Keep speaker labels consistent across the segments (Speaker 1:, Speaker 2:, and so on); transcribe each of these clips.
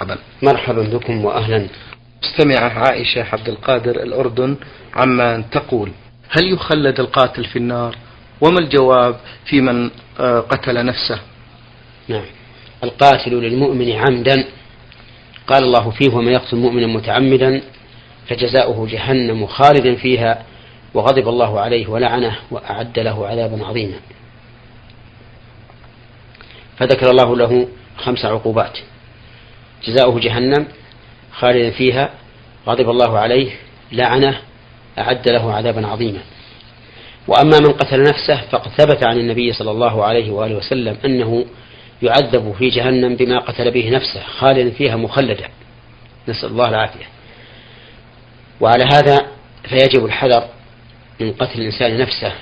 Speaker 1: مرحبا مرحبا بكم وأهلا.
Speaker 2: مستمعة عائشة عبد القادر الأردن عما تقول هل يخلد القاتل في النار؟ وما الجواب في من آه، قتل نفسه؟
Speaker 1: نعم. القاتل للمؤمن عمدا. قال الله فيه ومن يقتل مؤمنا متعمدا فجزاؤه جهنم خالدا فيها وغضب الله عليه ولعنه وأعد له عذابا عظيما. فذكر الله له خمس عقوبات. جزاؤه جهنم خالدا فيها غضب الله عليه لعنه أعد له عذابا عظيما. وأما من قتل نفسه فقد ثبت عن النبي صلى الله عليه وآله وسلم أنه يعذب في جهنم بما قتل به نفسه خالدا فيها مخلدا. نسأل الله العافية. وعلى هذا فيجب الحذر من قتل الإنسان نفسه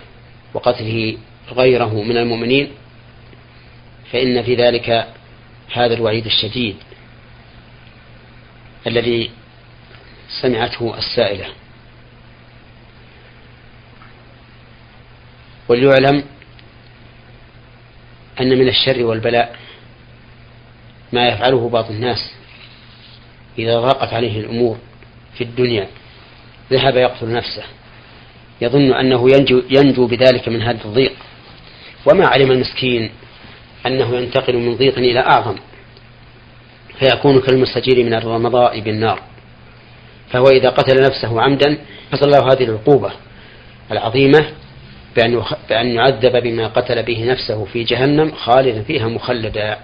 Speaker 1: وقتله غيره من المؤمنين فإن في ذلك هذا الوعيد الشديد. الذي سمعته السائلة. وليعلم أن من الشر والبلاء ما يفعله بعض الناس إذا ضاقت عليه الأمور في الدنيا ذهب يقتل نفسه. يظن أنه ينجو, ينجو بذلك من هذا الضيق. وما علم المسكين أنه ينتقل من ضيق إلى أعظم. فيكون كالمستجير من الرمضاء بالنار. فهو إذا قتل نفسه عمدا حصل له هذه العقوبة العظيمة بأن بأن يعذب بما قتل به نفسه في جهنم خالدا فيها مخلدا.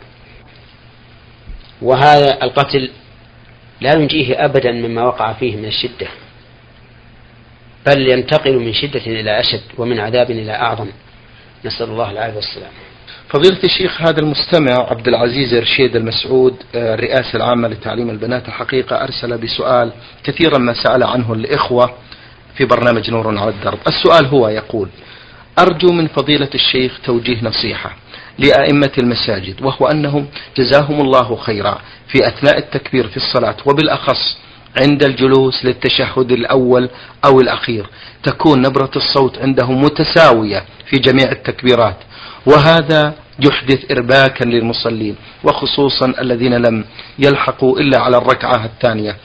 Speaker 1: وهذا القتل لا ينجيه أبدا مما وقع فيه من الشدة بل ينتقل من شدة إلى أشد ومن عذاب إلى أعظم. نسأل الله العافية والسلام.
Speaker 2: فضيلة الشيخ هذا المستمع عبد العزيز رشيد المسعود آه، الرئاسة العامة لتعليم البنات الحقيقة أرسل بسؤال كثيرا ما سأل عنه الإخوة في برنامج نور على الدرب. السؤال هو يقول أرجو من فضيلة الشيخ توجيه نصيحة لأئمة المساجد وهو أنهم جزاهم الله خيرا في أثناء التكبير في الصلاة وبالأخص عند الجلوس للتشهد الأول أو الأخير تكون نبرة الصوت عندهم متساوية في جميع التكبيرات. وهذا يحدث إرباكا للمصلين وخصوصا الذين لم يلحقوا إلا على الركعة الثانية.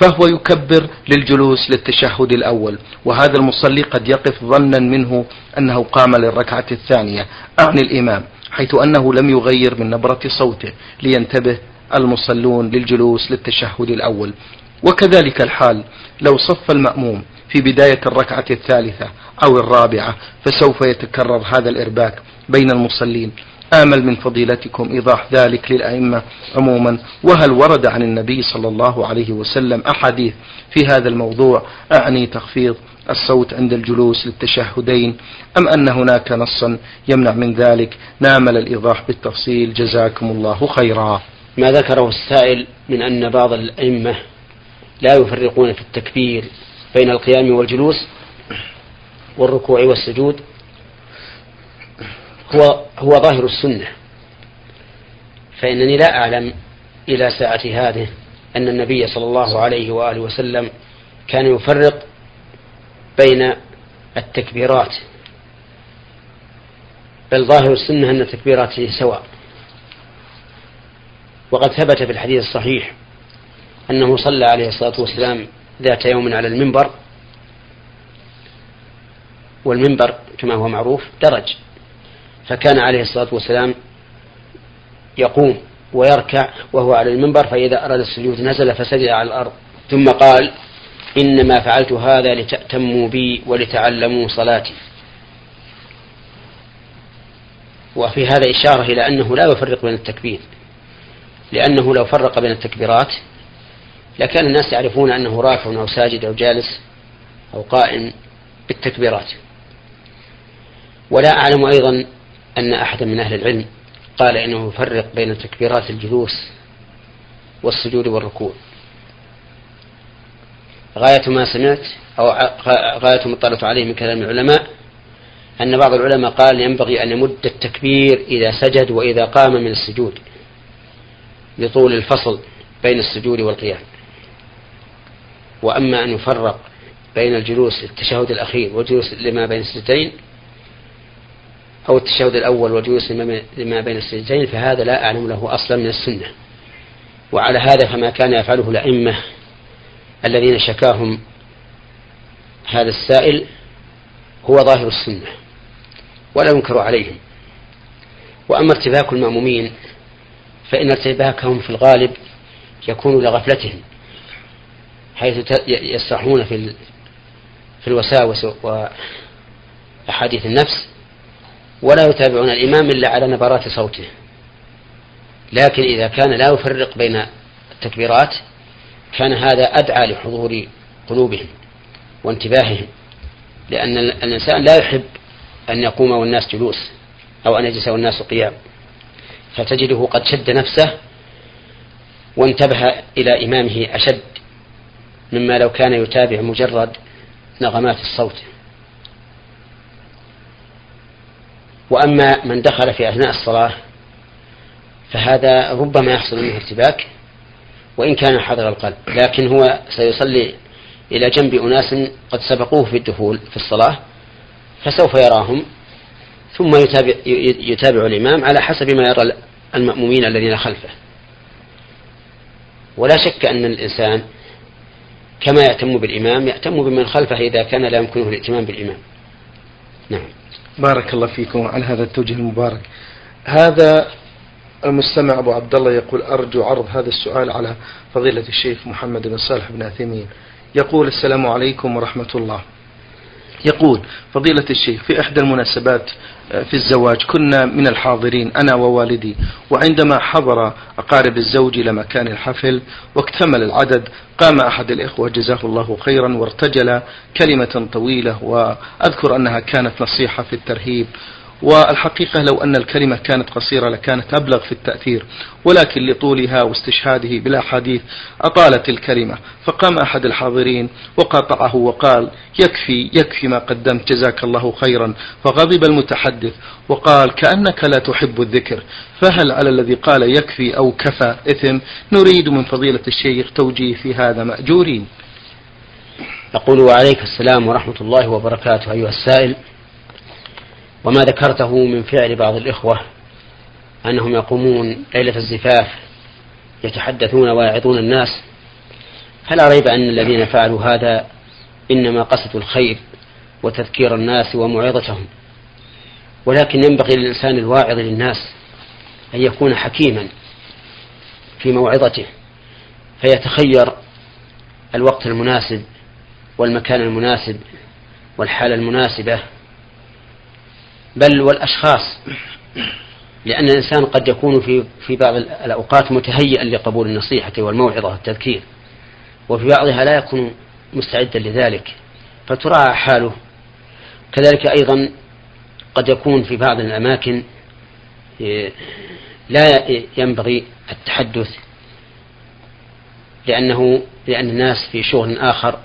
Speaker 2: فهو يكبر للجلوس للتشهد الأول وهذا المصلي قد يقف ظنا منه أنه قام للركعة الثانية أعني الإمام حيث أنه لم يغير من نبرة صوته لينتبه المصلون للجلوس للتشهد الأول. وكذلك الحال لو صف المأموم في بداية الركعة الثالثة أو الرابعة فسوف يتكرر هذا الإرباك بين المصلين. آمل من فضيلتكم إيضاح ذلك للأئمة عموما. وهل ورد عن النبي صلى الله عليه وسلم أحاديث في هذا الموضوع؟ أعني تخفيض الصوت عند الجلوس للتشهدين أم أن هناك نصا يمنع من ذلك؟ نامل الإيضاح بالتفصيل. جزاكم الله خيرا.
Speaker 1: ما ذكره السائل من أن بعض الأئمة لا يفرقون في التكبير بين القيام والجلوس والركوع والسجود هو هو ظاهر السنة. فإنني لا أعلم إلى ساعة هذه أن النبي صلى الله عليه وآله وسلم كان يفرق بين التكبيرات. بل ظاهر السنة أن تكبيراته سواء. وقد ثبت في الحديث الصحيح أنه صلى عليه الصلاة والسلام ذات يوم على المنبر والمنبر كما هو معروف درج. فكان عليه الصلاة والسلام يقوم ويركع وهو على المنبر فإذا أراد السجود نزل فسجد على الأرض. ثم قال إنما فعلت هذا لتأتموا بي ولتعلموا صلاتي. وفي هذا إشارة إلى أنه لا يفرق بين التكبير. لأنه لو فرق بين التكبيرات لكان الناس يعرفون أنه راكع أو ساجد أو جالس أو قائم بالتكبيرات. ولا أعلم أيضا أن أحدا من أهل العلم قال إنه يفرق بين تكبيرات الجلوس والسجود والركوع. غاية ما سمعت أو غاية ما اطلعت عليه من كلام العلماء أن بعض العلماء قال ينبغي أن يمد التكبير إذا سجد وإذا قام من السجود لطول الفصل بين السجود والقيام. وأما أن يفرق بين الجلوس التشهد الأخير والجلوس لما بين السجدين أو التشهد الأول والجلوس لما بين السجدين فهذا لا أعلم له أصلا من السنة. وعلى هذا فما كان يفعله الأئمة الذين شكاهم هذا السائل هو ظاهر السنة ولا ينكر عليهم. وأما ارتباك المأمومين فإن ارتباكهم في الغالب يكون لغفلتهم حيث يسرحون في في الوساوس وأحاديث النفس ولا يتابعون الإمام إلا على نبرات صوته. لكن إذا كان لا يفرق بين التكبيرات كان هذا أدعى لحضور قلوبهم وانتباههم لأن الإنسان لا يحب أن يقوم والناس جلوس أو أن يجلس والناس قيام. فتجده قد شد نفسه وانتبه إلى إمامه أشد مما لو كان يتابع مجرد نغمات الصوت. وأما من دخل في أثناء الصلاة فهذا ربما يحصل منه ارتباك وإن كان حضر القلب لكن هو سيصلي إلى جنب أناس قد سبقوه في الدخول في الصلاة فسوف يراهم ثم يتابع, يتابع الإمام على حسب ما يرى المأمومين الذين خلفه. ولا شك أن الإنسان كما يأتم بالإمام يأتم بمن خلفه إذا كان لا يمكنه الائتمام بالإمام. نعم.
Speaker 2: بارك الله فيكم على هذا التوجه المبارك. هذا المستمع أبو عبد الله يقول أرجو عرض هذا السؤال على فضيلة الشيخ محمد بن صالح بن عثيمين. يقول السلام عليكم ورحمة الله. يقول فضيلة الشيخ في إحدى المناسبات في الزواج كنا من الحاضرين أنا ووالدي وعندما حضر أقارب الزوج إلى مكان الحفل واكتمل العدد قام أحد الإخوة جزاه الله خيرا وارتجل كلمة طويلة وأذكر أنها كانت نصيحة في الترهيب. والحقيقة لو أن الكلمة كانت قصيرة لكانت أبلغ في التأثير ولكن لطولها واستشهاده بالأحاديث أطالت الكلمة فقام أحد الحاضرين وقاطعه وقال يكفي يكفي ما قدمت جزاك الله خيرا. فغضب المتحدث وقال كأنك لا تحب الذكر فهل على الذي قال يكفي أو كفى إثم؟ نريد من فضيلة الشيخ توجيه في هذا مأجورين.
Speaker 1: أقول وعليك السلام ورحمة الله وبركاته أيها السائل. وما ذكرته من فعل بعض الإخوة أنهم يقومون ليلة الزفاف يتحدثون ويعظون الناس. فلا ريب أن الذين فعلوا هذا إنما قصدوا الخير وتذكير الناس وموعظتهم ولكن ينبغي للإنسان الواعظ للناس أن يكون حكيما في موعظته فيتخير الوقت المناسب والمكان المناسب والحالة المناسبة بل والأشخاص. لأن الإنسان قد يكون في في بعض الأوقات متهيئا لقبول النصيحة والموعظة والتذكير وفي بعضها لا يكون مستعدا لذلك. فتراعى حاله. كذلك أيضا قد يكون في بعض الأماكن لا ينبغي التحدث لأنه لأن الناس في شغل آخر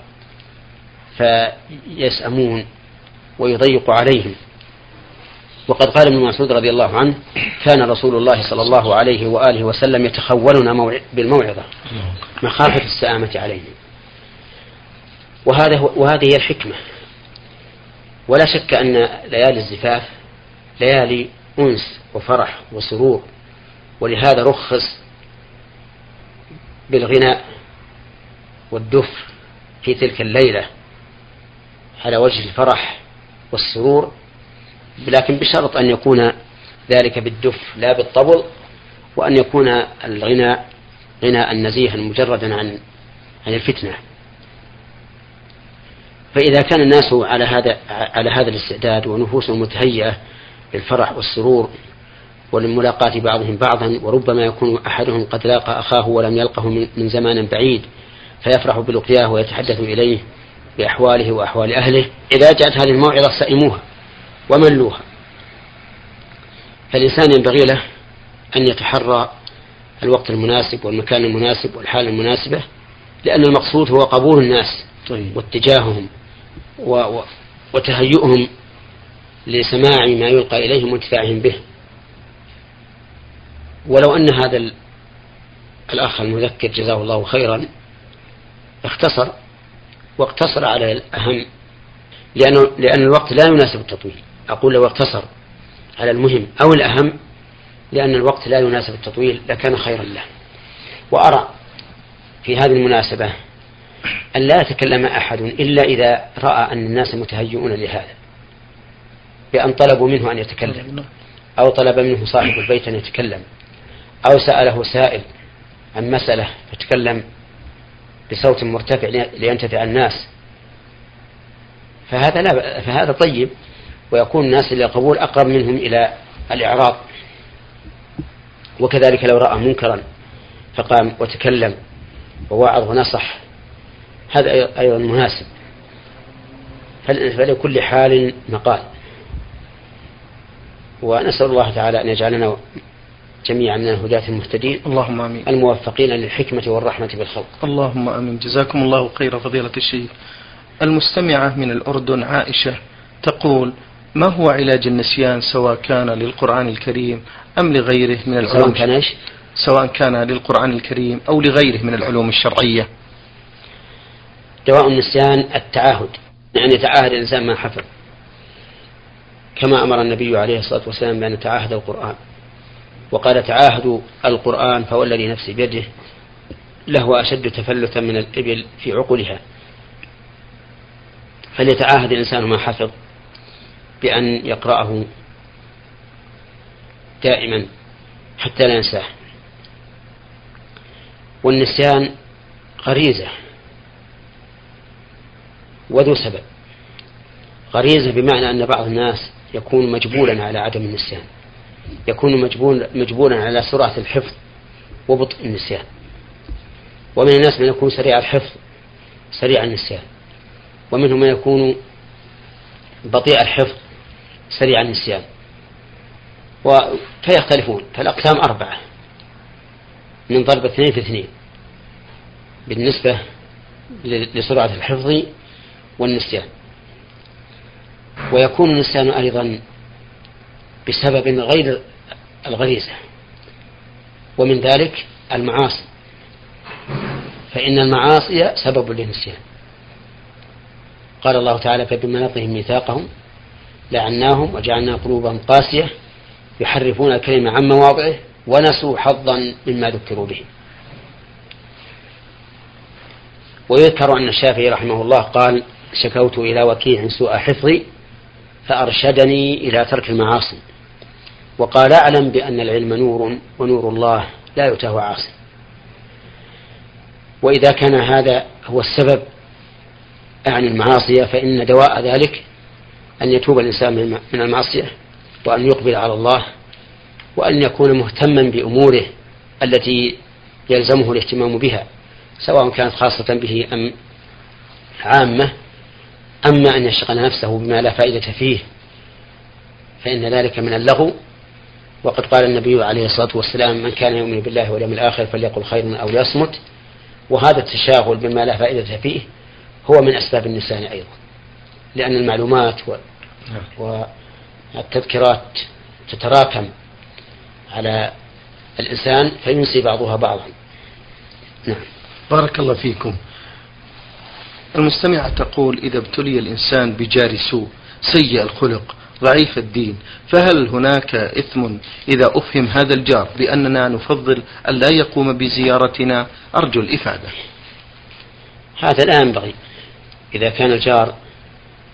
Speaker 1: فيسأمون ويضيق عليهم. وقد قال ابن مسعود رضي الله عنه كان رسول الله صلى الله عليه وآله وسلم يتخولنا بالموعظة مخافة السآمة عليه وهذا وهذه هي الحكمة. ولا شك أن ليالي الزفاف ليالي أنس وفرح وسرور ولهذا رخص بالغناء والدف في تلك الليلة على وجه الفرح والسرور لكن بشرط أن يكون ذلك بالدف لا بالطبل وأن يكون الغناء غناء نزيها مجردا عن عن الفتنة. فإذا كان الناس على هذا على هذا الاستعداد ونفوسهم متهيئة للفرح والسرور ولملاقاة بعضهم بعضا وربما يكون أحدهم قد لاقى أخاه ولم يلقه من زمان بعيد فيفرح بلقياه ويتحدث إليه بأحواله وأحوال أهله. إذا جاءت هذه الموعظة سئموها وملوها. فالإنسان ينبغي له أن يتحرى الوقت المناسب والمكان المناسب والحالة المناسبة لأن المقصود هو قبول الناس طيب. واتجاههم و و وتهيئهم لسماع ما يلقى إليهم وانتفاعهم به. ولو أن هذا الأخ المذكر جزاه الله خيرا اختصر واقتصر على الأهم لأنه لأن الوقت لا يناسب التطويل. أقول لو اقتصر على المهم أو الأهم لأن الوقت لا يناسب التطويل لكان خيرا له. وأرى في هذه المناسبة أن لا يتكلم أحد إلا إذا رأى أن الناس متهيئون لهذا بأن طلبوا منه أن يتكلم أو طلب منه صاحب البيت أن يتكلم أو سأله سائل عن مسألة فتكلم بصوت مرتفع لينتفع الناس. فهذا لا فهذا طيب. ويكون الناس إلى القبول أقرب منهم إلى الإعراض وكذلك لو رأى منكرا فقام وتكلم ووعظ ونصح. هذا أيضا مناسب. فلكل حال مقال. ونسأل الله تعالى أن يجعلنا جميعا من الهداة المهتدين.
Speaker 2: اللهم آمين.
Speaker 1: الموفقين للحكمة والرحمة بالخلق.
Speaker 2: اللهم آمين. جزاكم الله خير فضيلة الشيخ. المستمعة من الأردن عائشة تقول ما هو علاج النسيان سواء كان للقرآن الكريم أم لغيره من العلوم؟
Speaker 1: سواء كان؟
Speaker 2: سواء كان للقرآن الكريم أو لغيره من العلوم الشرعية.
Speaker 1: دواء النسيان التعاهد يعني يتعاهد الإنسان ما حفظ. كما أمر النبي عليه الصلاة والسلام بأن يتعاهد القرآن. وقال تعاهدوا القرآن فوالذي نفسي بيده له أشد تفلتا من الإبل في عقلها فليتعاهد الإنسان ما حفظ. بأن يقرأه دائما حتى لا ينساه. والنسيان غريزة وذو سبب. غريزة بمعنى أن بعض الناس يكون مجبولا على عدم النسيان يكون مجبول مجبولا على سرعة الحفظ وبطء النسيان. ومن الناس من يكون سريع الحفظ سريع النسيان. ومنهم من يكون بطيء الحفظ سريع النسيان. فيختلفون. فالأقسام أربعة. من ضرب اثنين في اثنين. بالنسبة لسرعة الحفظ والنسيان. ويكون النسيان أيضا بسبب غير الغريزة. ومن ذلك المعاصي. فإن المعاصي سبب للنسيان. قال الله تعالى فبما نقضهم ميثاقهم لعناهم وجعلنا قلوبهم قاسية يحرفون الكلمة عن مواضعه ونسوا حظا مما ذكروا به. ويذكر أن الشافعي رحمه الله قال شكوت إلى وكيع سوء حفظي فأرشدني إلى ترك المعاصي. وقال أعلم بأن العلم نور ونور الله لا يؤتاه عاصي. وإذا كان هذا هو السبب عن المعاصي فإن دواء ذلك أن يتوب الإنسان من المعصية وأن يقبل على الله وأن يكون مهتما بأموره التي يلزمه الاهتمام بها سواء كانت خاصة به أم عامة. أما أن يشغل نفسه بما لا فائدة فيه فإن ذلك من اللغو. وقد قال النبي عليه الصلاة والسلام من كان يؤمن بالله واليوم الآخر فليقل خيرا أو ليصمت. وهذا التشاغل بما لا فائدة فيه هو من أسباب النسيان أيضا لأن المعلومات والتذكيرات تتراكم على الإنسان فينسي بعضها بعضا.
Speaker 2: نعم. بارك الله فيكم. المستمعة تقول إذا ابتلي الإنسان بجار سوء سيء الخلق ضعيف الدين فهل هناك إثم إذا أفهم هذا الجار بأننا نفضل أن لا يقوم بزيارتنا؟ أرجو الإفادة.
Speaker 1: هذا لا ينبغي. إذا كان الجار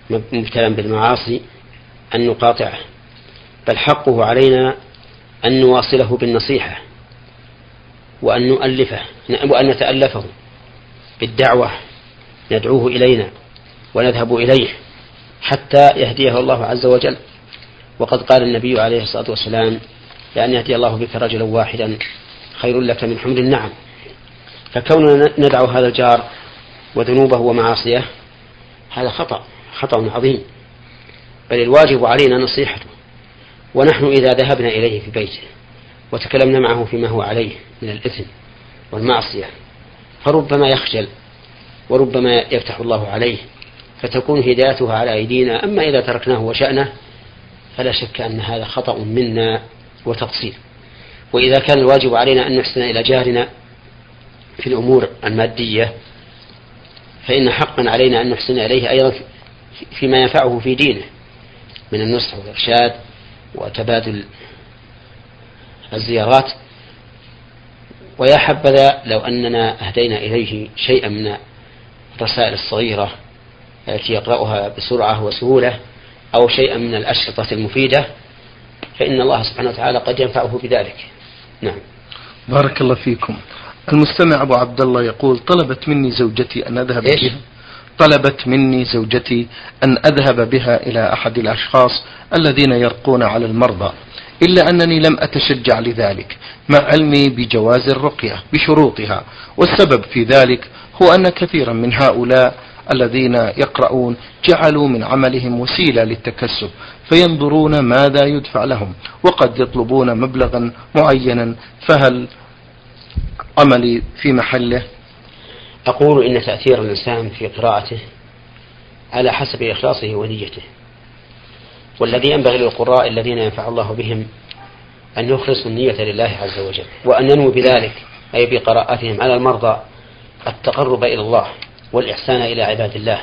Speaker 1: مبتلا بالمعاصي أن نقاطعه بل حقه علينا أن نواصله بالنصيحة وأن نؤلفه وأن نتألفه بالدعوة ندعوه إلينا ونذهب إليه حتى يهديه الله عز وجل. وقد قال النبي عليه الصلاة والسلام لأن يهدي الله بك رجلا واحدا خير لك من حمر النعم. فكوننا ندعو هذا الجار وذنوبه ومعاصيه هذا خطأ. خطأ عظيم. بل الواجب علينا نصيحته. ونحن إذا ذهبنا إليه في بيته وتكلمنا معه فيما هو عليه من الإثم والمعصية فربما يخجل وربما يفتح الله عليه فتكون هدايته على أيدينا. أما إذا تركناه وشأنه فلا شك أن هذا خطأ منا وتقصير. وإذا كان الواجب علينا أن نحسن إلى جارنا في الأمور المادية فإن حقا علينا أن نحسن إليه أيضا فيما ينفعه في دينه من النصح والإرشاد وتبادل الزيارات. ويا حبذا لو أننا أهدينا إليه شيئا من الرسائل الصغيرة التي يقرأها بسرعة وسهولة أو شيئا من الأشرطة المفيدة فإن الله سبحانه وتعالى قد ينفعه بذلك. نعم.
Speaker 2: بارك الله فيكم. المستمع أبو عبد الله يقول طلبت مني زوجتي أن أذهب
Speaker 1: إيش؟
Speaker 2: بها طلبت مني زوجتي أن أذهب بها إلى أحد الأشخاص الذين يرقون على المرضى إلا أنني لم أتشجع لذلك مع علمي بجواز الرقية بشروطها والسبب في ذلك هو أن كثيرا من هؤلاء الذين يقرؤون جعلوا من عملهم وسيلة للتكسب فينظرون ماذا يدفع لهم وقد يطلبون مبلغا معينا فهل عملي في محله؟
Speaker 1: أقول إن تأثير الإنسان في قراءته على حسب إخلاصه ونيته والذي ينبغي للقراء الذين ينفع الله بهم أن يخلصوا النية لله عز وجل وأن ينوي بذلك أي بقراءتهم على المرضى التقرب إلى الله والإحسان إلى عباد الله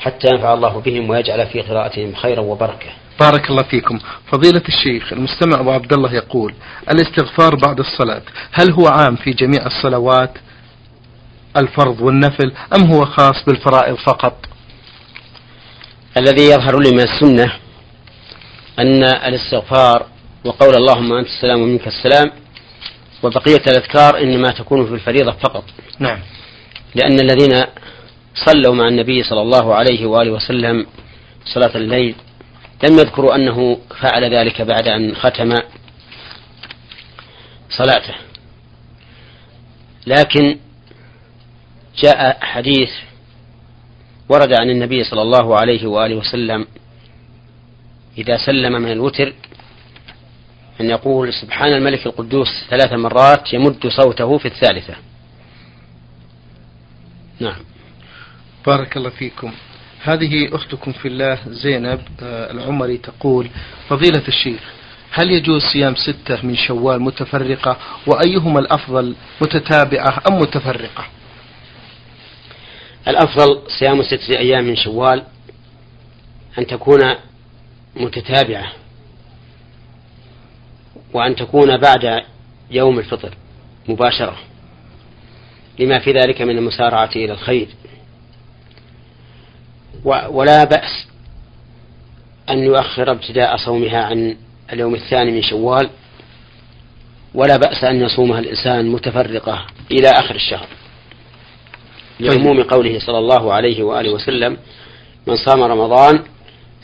Speaker 1: حتى ينفع الله بهم ويجعل في قراءتهم خيرا وبركة.
Speaker 2: بارك الله فيكم. فضيلة الشيخ المستمع أبو عبد الله يقول الاستغفار بعد الصلاة هل هو عام في جميع الصلوات؟ الفرض والنفل أم هو خاص بالفرائض فقط؟
Speaker 1: الذي يظهر لي من السنة أن الاستغفار وقول اللهم أنت السلام ومنك السلام وبقية الأذكار إنما تكون في الفريضة فقط.
Speaker 2: نعم.
Speaker 1: لأن الذين صلوا مع النبي صلى الله عليه وآله وسلم صلاة الليل لم يذكروا أنه فعل ذلك بعد أن ختم صلاته. لكن جاء حديث ورد عن النبي صلى الله عليه وآله وسلم إذا سلم من الوتر أن يقول سبحان الملك القدوس ثلاث مرات يمد صوته في الثالثة. نعم.
Speaker 2: بارك الله فيكم. هذه أختكم في الله زينب آه، العمري تقول فضيلة الشيخ هل يجوز صيام ستة من شوال متفرقة؟ وأيهما الأفضل متتابعة أم متفرقة؟
Speaker 1: الأفضل صيام ستة أيام من شوال أن تكون متتابعة وأن تكون بعد يوم الفطر مباشرة لما في ذلك من المسارعة إلى الخير. ولا بأس أن يؤخر ابتداء صومها عن اليوم الثاني من شوال ولا بأس أن يصومها الإنسان متفرقة إلى آخر الشهر. لعموم قوله صلى الله عليه وآله وسلم من صام رمضان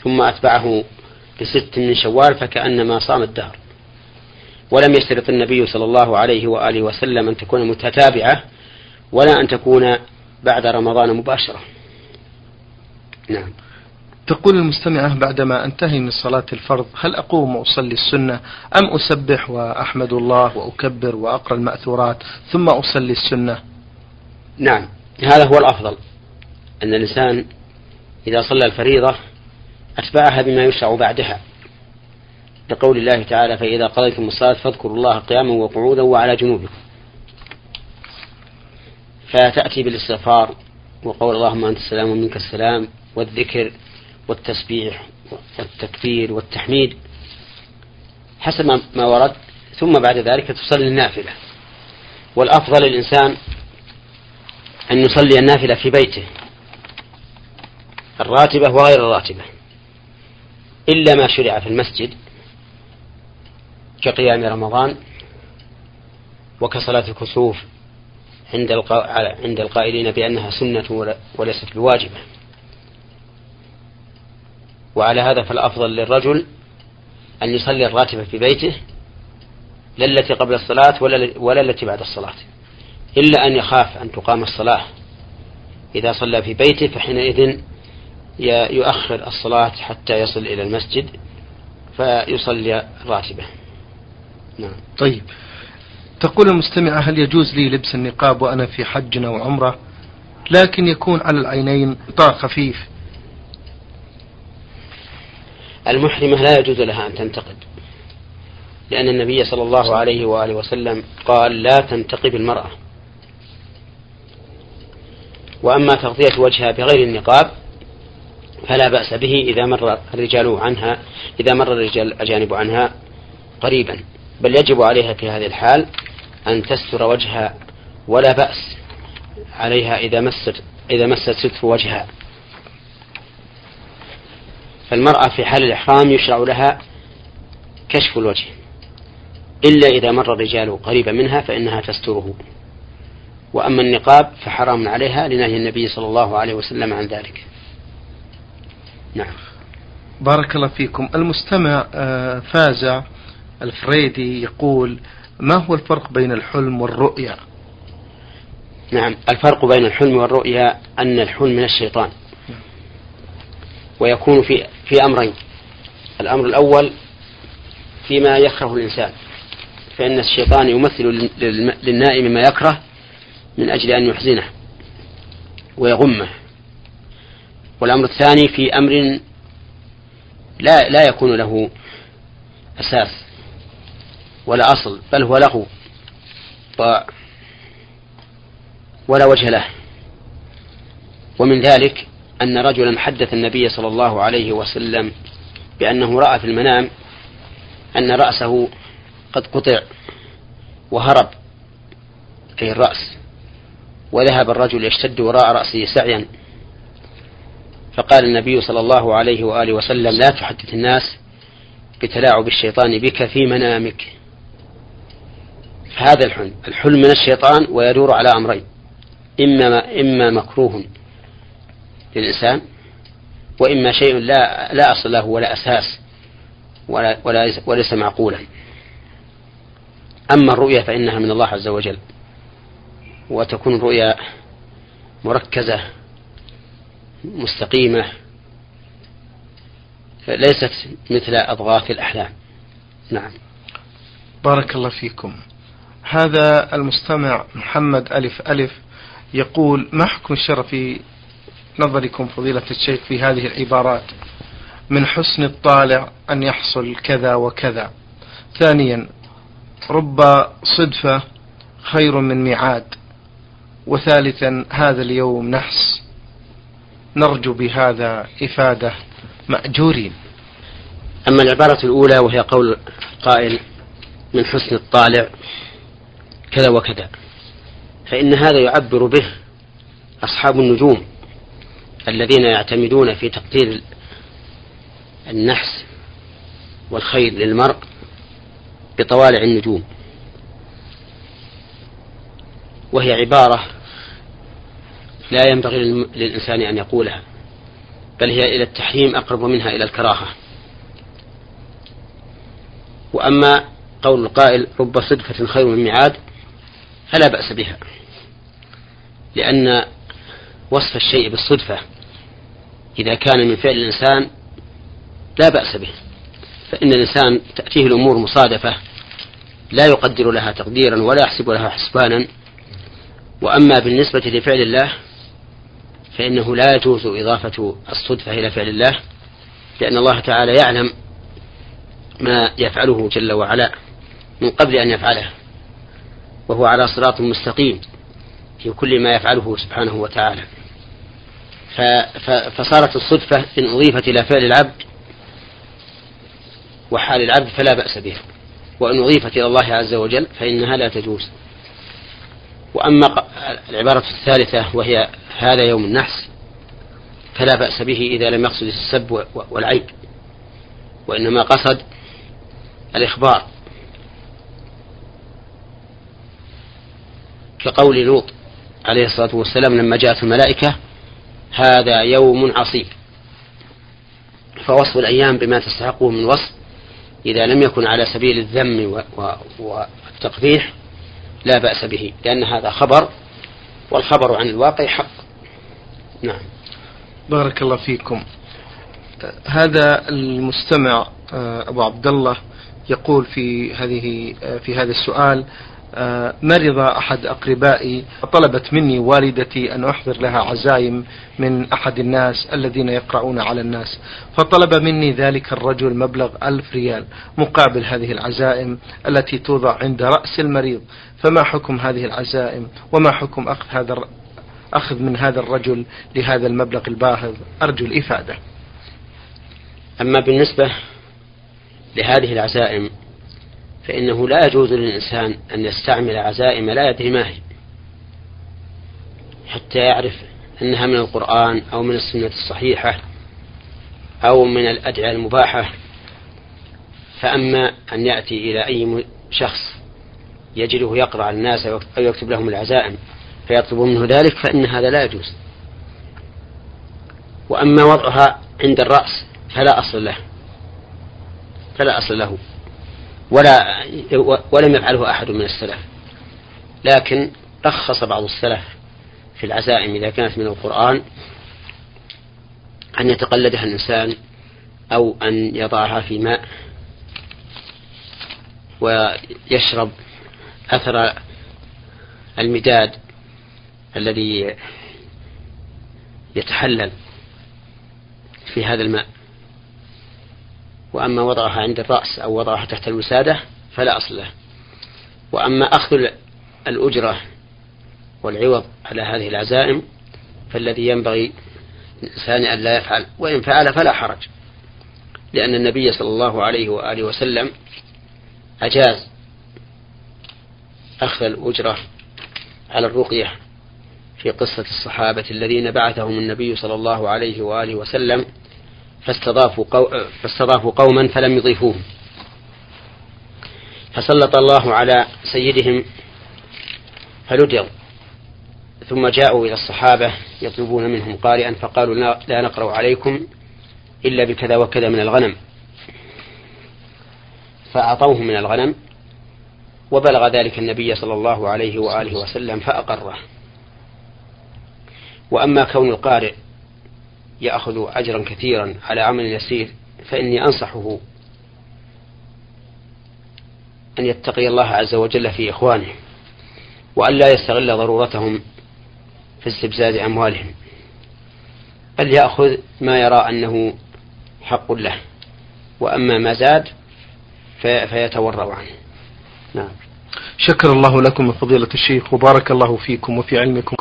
Speaker 1: ثم أتبعه بست من شوال فكأنما صام الدهر. ولم يشترط النبي صلى الله عليه وآله وسلم أن تكون متتابعة ولا أن تكون بعد رمضان مباشرة. نعم.
Speaker 2: تقول المستمعة بعدما أنتهي من صلاة الفرض هل أقوم وأصلي السنة أم أسبح وأحمد الله وأكبر وأقرأ المأثورات ثم أصلي السنة؟
Speaker 1: نعم. هذا هو الأفضل أن الإنسان إذا صلى الفريضة أتبعها بما يشرع بعدها لقول الله تعالى فإذا قضيتم الصلاة فاذكروا الله قياما وقعودا وعلى جنوبكم. فتأتي بالاستغفار وقول اللهم أنت السلام ومنك السلام والذكر والتسبيح والتكبير والتحميد حسب ما ورد ثم بعد ذلك تصلي النافلة. والأفضل للإنسان أن يصلي النافلة في بيته. الراتبة وغير الراتبة. إلا ما شرع في المسجد كقيام رمضان وكصلاة الكسوف عند عند القائلين بأنها سنة وليست بواجبة. وعلى هذا فالأفضل للرجل أن يصلي الراتبة في بيته لا التي قبل الصلاة ولا ولا التي بعد الصلاة. إلا أن يخاف أن تقام الصلاة. إذا صلى في بيته فحينئذ يؤخر الصلاة حتى يصل إلى المسجد فيصلي راتبة.
Speaker 2: نعم. طيب. تقول المستمعة هل يجوز لي لبس النقاب وأنا في حج أو عمرة؟ لكن يكون على العينين غطاء خفيف.
Speaker 1: المحرمة لا يجوز لها أن تنتقد لأن النبي صلى الله عليه وآله وسلم قال لا تنتقب المرأة. وأما تغطية وجهها بغير النقاب فلا بأس به إذا مر الرجال عنها إذا مر الرجال الأجانب عنها قريبا. بل يجب عليها في هذه الحال أن تستر وجهها ولا بأس عليها إذا مست إذا مست ستر وجهها. فالمرأة في حال الإحرام يشرع لها كشف الوجه. إلا إذا مر الرجال قريبا منها فإنها تستره. وأما النقاب فحرام عليها لنهي النبي صلى الله عليه وسلم عن ذلك. نعم.
Speaker 2: بارك الله فيكم. المستمع آه، فازع الفريدي يقول ما هو الفرق بين الحلم والرؤيا؟
Speaker 1: نعم. الفرق بين الحلم والرؤيا أن الحلم من الشيطان. ويكون في في أمرين. الأمر الأول فيما يكره الإنسان. فإن الشيطان يمثل للنائم ما يكره من أجل أن يحزنه ويغمه. والأمر الثاني في أمر لا لا يكون له أساس ولا أصل بل هو له ولا وجه له. ومن ذلك أن رجلا حدث النبي صلى الله عليه وسلم بأنه رأى في المنام أن رأسه قد قطع وهرب أي الرأس. وذهب الرجل يشتد وراء رأسه سعيا. فقال النبي صلى الله عليه وآله وسلم لا تحدث الناس بتلاعب الشيطان بك في منامك. هذا الحلم. الحلم من الشيطان ويدور على أمرين. إما إما مكروه للإنسان وإما شيء لا لا أصل له ولا أساس ولا ولا وليس معقولا. أما الرؤيا فإنها من الله عز وجل. وتكون الرؤيا مركزة مستقيمة ليست مثل أضغاث الأحلام. نعم.
Speaker 2: بارك الله فيكم. هذا المستمع محمد ألف ألف يقول ما حكم الشرع في نظركم فضيلة الشيخ في هذه العبارات؟ من حسن الطالع أن يحصل كذا وكذا. ثانيا رب صدفة خير من ميعاد. وثالثا هذا اليوم نحس نرجو بهذا إفادة مأجورين.
Speaker 1: أما العبارة الأولى وهي قول قائل من حسن الطالع كذا وكذا. فإن هذا يعبر به أصحاب النجوم الذين يعتمدون في تقدير النحس والخير للمرء بطوالع النجوم. وهي عبارة لا ينبغي للإنسان أن يقولها بل هي إلى التحريم أقرب منها إلى الكراهة. وأما قول القائل رب صدفة خير من ميعاد فلا بأس بها لأن وصف الشيء بالصدفة إذا كان من فعل الإنسان لا بأس به فإن الإنسان تأتيه الأمور مصادفة لا يقدر لها تقديرا ولا يحسب لها حسبانا. وأما بالنسبة لفعل الله فإنه لا يجوز إضافة الصدفة إلى فعل الله لأن الله تعالى يعلم ما يفعله جل وعلا من قبل أن يفعله وهو على صراط مستقيم في كل ما يفعله سبحانه وتعالى. فصارت الصدفة إن أضيفت إلى فعل العبد وحال العبد فلا بأس بها وإن أضيفت إلى الله عز وجل فإنها لا تجوز. وأما العبارة الثالثة وهي هذا يوم النحس فلا بأس به إذا لم يقصد السب والعيب وإنما قصد الإخبار. كقول لوط عليه الصلاة والسلام لما جاءت الملائكة هذا يوم عصيب. فوصف الأيام بما تستحقه من وصف إذا لم يكن على سبيل الذم والتقبيح لا بأس به لأن هذا خبر والخبر عن الواقع حق. نعم.
Speaker 2: بارك الله فيكم. هذا المستمع آه، أبو عبد الله يقول في هذه آه، في هذا السؤال مرض أحد أقربائي طلبت مني والدتي أن أحضر لها عزايم من أحد الناس الذين يقرؤون على الناس. فطلب مني ذلك الرجل مبلغ ألف ريال مقابل هذه العزائم التي توضع عند رأس المريض. فما حكم هذه العزائم؟ وما حكم أخذ هذا أخذ من هذا الرجل لهذا المبلغ الباهظ؟ أرجو الإفادة.
Speaker 1: أما بالنسبة لهذه العزائم فإنه لا يجوز للإنسان أن يستعمل عزائم لا يدري ما هي حتى يعرف أنها من القرآن أو من السنة الصحيحة أو من الأدعية المباحة. فأما أن يأتي إلى أي شخص يجده يقرأ الناس أو يكتب لهم العزائم فيطلب منه ذلك فإن هذا لا يجوز. وأما وضعها عند الرأس فلا أصل له فلا أصل له. ولا ولم يفعله أحد من السلف. لكن رخص بعض السلف في العزائم إذا كانت من القرآن أن يتقلدها الإنسان أو أن يضعها في ماء ويشرب أثر المداد الذي يتحلل في هذا الماء. وأما وضعها عند الرأس أو وضعها تحت الوسادة فلا أصل له. وأما أخذ الأجرة والعوض على هذه العزائم فالذي ينبغي الإنسان أن لا يفعل وإن فعل فلا حرج لأن النبي صلى الله عليه وآله وسلم أجاز أخذ الأجرة على الرقية في قصة الصحابة الذين بعثهم النبي صلى الله عليه وآله وسلم فاستضافوا, قو... فاستضافوا قوما فلم يضيفوهم فسلط الله على سيدهم فلدغ ثم جاءوا إلى الصحابة يطلبون منهم قارئا فقالوا لا نقرأ عليكم إلا بكذا وكذا من الغنم. فأعطوه من الغنم وبلغ ذلك النبي صلى الله عليه وآله وسلم فأقره. وأما كون القارئ يأخذ أجرا كثيرا على عمل يسير فإني أنصحه أن يتقي الله عز وجل في إخوانه وأن لا يستغل ضرورتهم في استبزاز أموالهم بل يأخذ ما يرى أنه حق له وأما ما زاد فيتورع عنه.
Speaker 2: نعم. شكر الله لكم فضيلة الشيخ وبارك الله فيكم وفي علمكم.